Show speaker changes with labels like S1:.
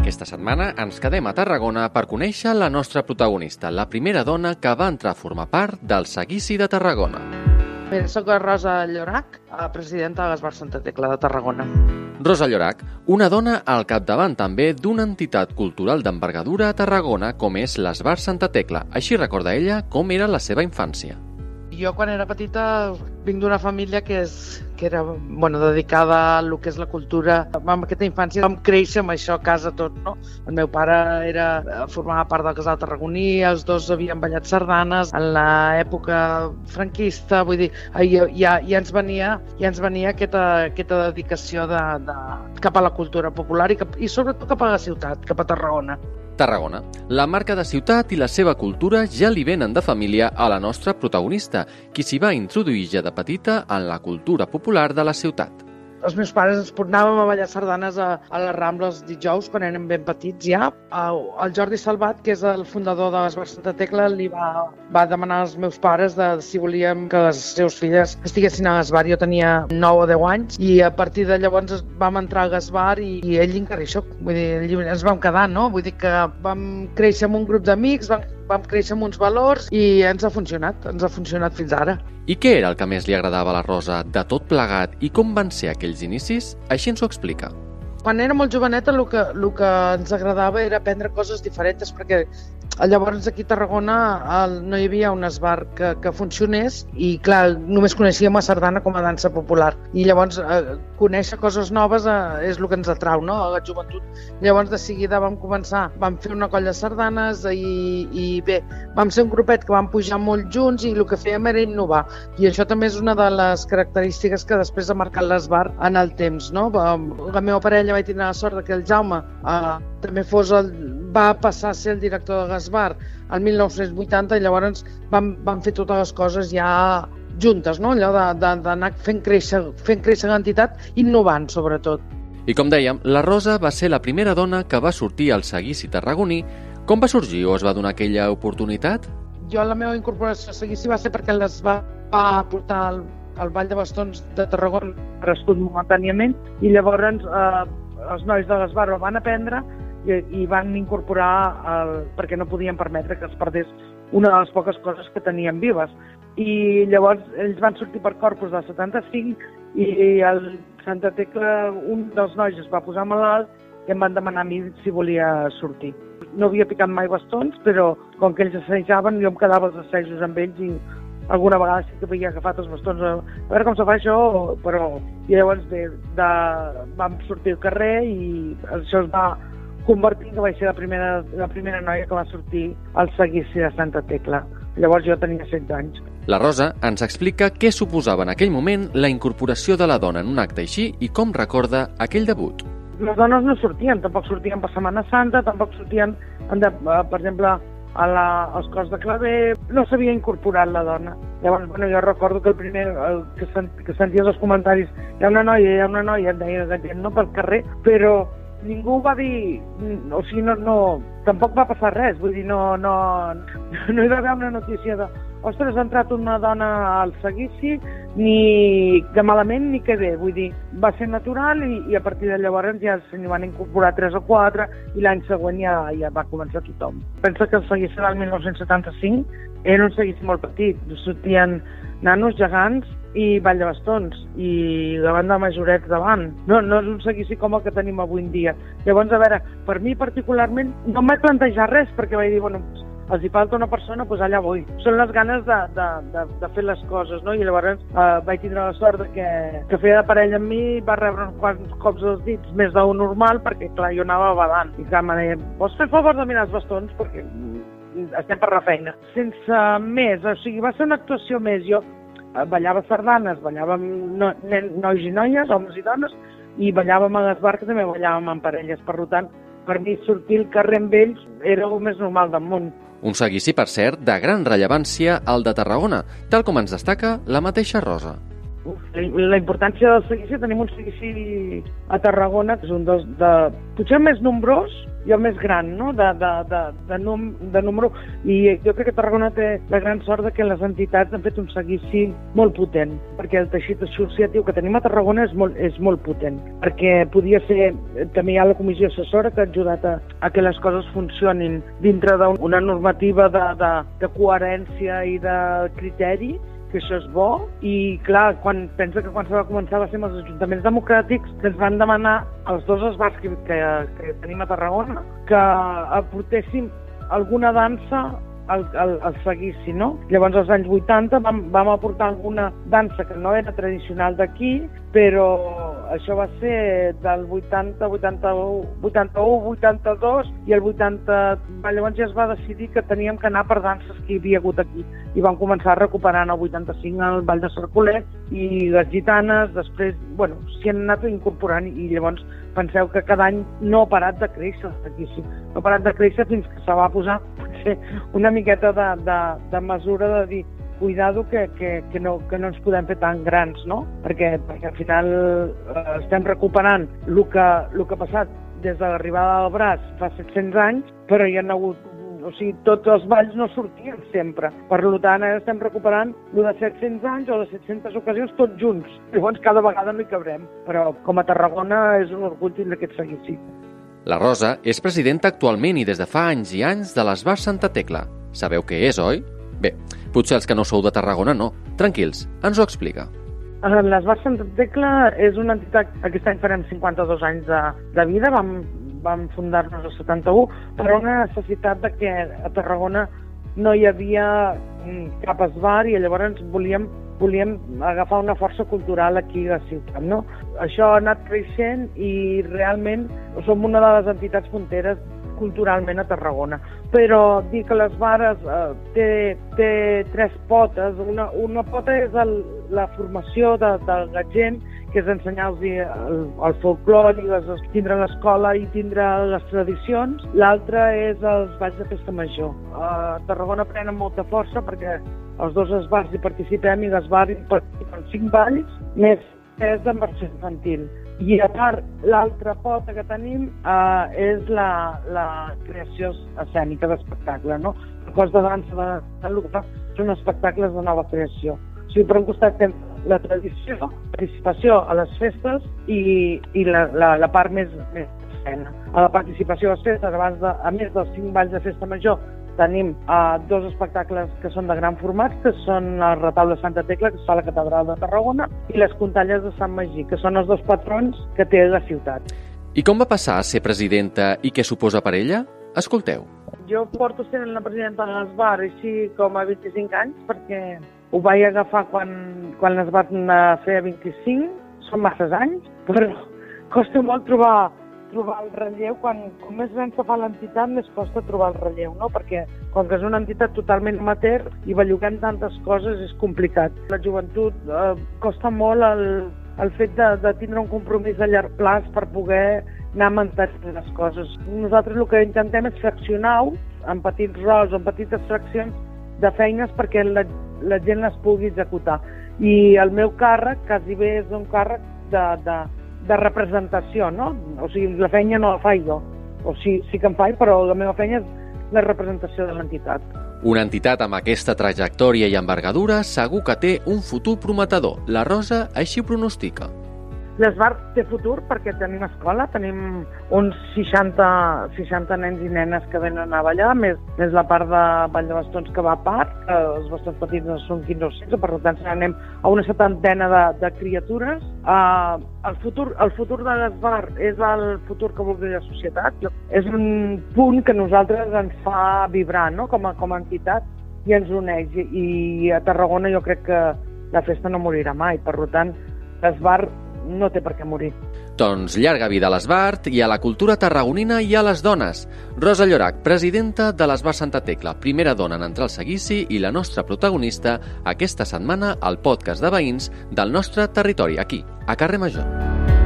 S1: Aquesta setmana ens quedem a Tarragona per conèixer la nostra protagonista, la primera dona que va entrar a formar part del Seguici de Tarragona.
S2: Mira, soc la Rosa Llorac, presidenta de l'Esbar Santa Tecla de Tarragona.
S1: Rosa Llorac, una dona al capdavant també d'una entitat cultural d'envergadura a Tarragona com és l'Esbar Santa Tecla. Així recorda ella com era la seva infància.
S2: Jo quan era petita vinc d'una família que, és, que era bueno, dedicada a lo que és la cultura. Amb aquesta infància vam créixer amb això a casa tot, no? El meu pare era, formava part del casal tarragoní, els dos havien ballat sardanes en l'època franquista, vull dir, ja, ja, ja ens venia, ja ens venia aquesta, aquesta dedicació de, de, cap a la cultura popular i, cap, i sobretot cap a la ciutat, cap a Tarragona.
S1: Tarragona. La marca de ciutat i la seva cultura ja li venen de família a la nostra protagonista, qui s'hi va introduir ja de petita en la cultura popular de la ciutat.
S2: Els meus pares portàvem a ballar sardanes a, a les Rambles dijous, quan érem ben petits ja. El Jordi Salvat, que és el fundador de l'Esbar Santa Tecla, li va, va demanar als meus pares de si volíem que les seves filles estiguessin a l'Esbar. Jo tenia 9 o 10 anys i a partir de llavors vam entrar a l'Esbar i, i ell encara soc. Vull dir, ens vam quedar, no? Vull dir que vam créixer amb un grup d'amics, vam, vam créixer amb uns valors i ens ha funcionat, ens ha funcionat fins ara.
S1: I què era el que més li agradava a la Rosa de tot plegat i com van ser aquells inicis? Així ens ho explica.
S2: Quan era molt joveneta el que, el que ens agradava era aprendre coses diferents perquè Llavors aquí a Tarragona el, no hi havia un esbar que, que funcionés i clar, només coneixíem la sardana com a dansa popular i llavors eh, conèixer coses noves eh, és el que ens atrau no? a la joventut. Llavors de seguida vam començar, vam fer una colla de sardanes i, i bé, vam ser un grupet que vam pujar molt junts i el que fèiem era innovar i això també és una de les característiques que després ha marcat l'esbar en el temps. No? La meva parella vaig tenir la sort que el Jaume eh, també fos el, va passar a ser el director de Gasbar el 1980 i llavors vam, vam fer totes les coses ja juntes, no? allò d'anar fent créixer, fent créixer l'entitat, innovant sobretot.
S1: I com dèiem, la Rosa va ser la primera dona que va sortir al seguici tarragoní. Com va sorgir o es va donar aquella oportunitat?
S2: Jo la meva incorporació al seguici va ser perquè les va, va portar al, al Vall de Bastons de Tarragona crescut momentàniament i llavors eh, els nois de l'Esbar el van aprendre i, van incorporar el, perquè no podien permetre que es perdés una de les poques coses que tenien vives. I llavors ells van sortir per Corpus del 75 i el Santa Tecla, un dels nois es va posar malalt i em van demanar a mi si volia sortir. No havia picat mai bastons, però com que ells assajaven, jo em quedava als assajos amb ells i alguna vegada sí que havia agafat els bastons a veure com se fa això, però... I llavors bé, de, vam sortir al carrer i això es va convertint que vaig ser la primera, la primera noia que va sortir al seguici de Santa Tecla. Llavors jo tenia 16 anys.
S1: La Rosa ens explica què suposava en aquell moment la incorporació de la dona en un acte així i com recorda aquell debut.
S2: Les dones no sortien, tampoc sortien per Setmana Santa, tampoc sortien, de, eh, per exemple, a la, als cors de claver, no s'havia incorporat la dona. Llavors, bueno, jo recordo que el primer el, que, sent, que senties els comentaris hi ha una noia, hi ha una noia, et deia la gent, no pel carrer, però ningú va dir, o sigui, no, no, tampoc va passar res, vull dir, no, no, no hi va haver una notícia de ostres, ha entrat una dona al seguici, ni que malament ni que bé, vull dir, va ser natural i, i a partir de llavors ja se n'hi van incorporar tres o quatre i l'any següent ja, ja va començar tothom. Pensa que el seguici del 1975 era un seguici molt petit, sortien nanos gegants i ball de bastons i banda de majorets davant. No, no és un seguici com el que tenim avui en dia. Llavors, a veure, per mi particularment no em vaig plantejar res perquè vaig dir, bueno, els hi falta una persona, doncs allà vull. Són les ganes de, de, de, de fer les coses, no? I llavors eh, vaig tindre la sort de que, que feia de parella amb mi, va rebre uns quants cops els dits més d'un normal, perquè clar, jo anava badant. I clar, me deia, vols fer favor de mirar els bastons? Perquè mm, estem per la feina. Sense més, o sigui, va ser una actuació més. Jo ballava sardanes, ballàvem no, nois i noies, homes i dones, i ballàvem a les barques, també ballàvem en parelles. Per tant, per mi sortir al carrer amb ells era el més normal del món.
S1: Un seguici, per cert, de gran rellevància al de Tarragona, tal com ens destaca la mateixa Rosa.
S2: La importància del seguici, tenim un seguici a Tarragona, que és un dels de, potser més nombrós, jo més gran, no?, de, de, de, de, num, de número, i jo crec que Tarragona té la gran sort de que les entitats han fet un seguici molt potent, perquè el teixit associatiu que tenim a Tarragona és molt, és molt potent, perquè podia ser, també hi ha la comissió assessora que ha ajudat a, a que les coses funcionin dintre d'una normativa de, de, de coherència i de criteri, que això és bo, i clar, quan pensa que quan se va començar va ser amb els ajuntaments democràtics que ens van demanar als dos esbars que, que, que tenim a Tarragona que aportéssim alguna dansa el, el, el seguissi, no? Llavors, als anys 80 vam, vam aportar alguna dansa que no era tradicional d'aquí, però això va ser del 80, 81, 81, 82 i el 80... Llavors ja es va decidir que teníem que anar per danses que hi havia hagut aquí i vam començar en el 85 el Ball de Cercolet i les gitanes, després, bueno, s'hi han anat incorporant i llavors penseu que cada any no ha parat de créixer aquí, sí. no ha parat de créixer fins que se va posar potser una miqueta de, de, de mesura de dir cuidado que, que, que, no, que no ens podem fer tan grans, no? Perquè, perquè al final eh, estem recuperant el que, el que ha passat des de l'arribada del braç fa 700 anys, però hi ha hagut o sigui, tots els balls no sortien sempre. Per tant, ara estem recuperant el de 700 anys o de 700 ocasions tots junts. Llavors, cada vegada no hi cabrem. Però com a Tarragona és un orgull tindre aquest seguici.
S1: La Rosa és presidenta actualment i des de fa anys i anys de l'Esbar Santa Tecla. Sabeu què és, oi? Bé, potser els que no sou de Tarragona no. Tranquils, ens ho explica.
S2: L'Esbar Santa Tecla és una entitat, aquest any farem 52 anys de, de vida, vam, vam fundar-nos el 71, per una necessitat de que a Tarragona no hi havia mm, cap esbar i llavors volíem, volíem agafar una força cultural aquí a la ciutat. No? Això ha anat creixent i realment som una de les entitats punteres culturalment a Tarragona. Però dir que les vares eh, té, té tres potes. Una, una pota és el, la formació de, de la gent que és ensenyar-los el, el folclore, les, tindre l'escola i tindre les tradicions. L'altra és els balls de festa major. A Tarragona prenen molta força perquè els dos esbars hi participem i l'esbar hi participen cinc balls, més és de versió infantil. I a part, l'altra pota que tenim eh, és la, la creació escènica d'espectacle, no? El cos de dansa de, de són espectacles de nova creació. O sigui, per un costat tens la tradició, participació a les festes i, i la, la, la part més, més escena. A la participació a les festes, abans de, a més dels cinc balls de festa major, tenim uh, dos espectacles que són de gran format, que són el retaule de Santa Tecla, que està a la Catedral de Tarragona, i les contalles de Sant Magí, que són els dos patrons que té la ciutat.
S1: I com va passar a ser presidenta i què suposa per ella? Escolteu.
S2: Jo porto sent la presidenta de l'Esbar així com a 25 anys, perquè ho vaig agafar quan, quan les van fer a 25, són masses anys, però costa molt trobar, trobar el relleu. Quan, com més gran se fa l'entitat, més costa trobar el relleu, no? Perquè com que és una entitat totalment amateur i belluguem tantes coses és complicat. La joventut eh, costa molt el, el fet de, de tindre un compromís a llarg plaç per poder anar mantenint les coses. Nosaltres el que intentem és fraccionar-ho en petits rols en petites fraccions de feines perquè la, la gent les pugui executar. I el meu càrrec quasi bé és un càrrec de, de, de representació, no? O sigui, la feina no la faig jo. O sigui, sí que em faig, però la meva feina és la representació de l'entitat.
S1: Una entitat amb aquesta trajectòria i envergadura segur que té un futur prometedor. La Rosa així pronostica.
S2: L'Esbar té futur perquè tenim escola, tenim uns 60, 60 nens i nenes que venen a ballar, més, més la part de ball de bastons que va a part, que els bastons petits són 15 o 16, per tant anem a una setantena de, de criatures. Uh, el, futur, el futur de l'Esbar és el futur que voldria la societat. És un punt que nosaltres ens fa vibrar no? com, a, com a entitat i ens uneix. I a Tarragona jo crec que la festa no morirà mai. Per tant, l'Esbar no té per què morir.
S1: Doncs llarga vida a l'Esbart i a la cultura tarragonina i a les dones. Rosa Llorac, presidenta de l'Esbart Santa Tecla, primera dona en entrar al seguici i la nostra protagonista aquesta setmana al podcast de veïns del nostre territori, aquí, a Carrer Major.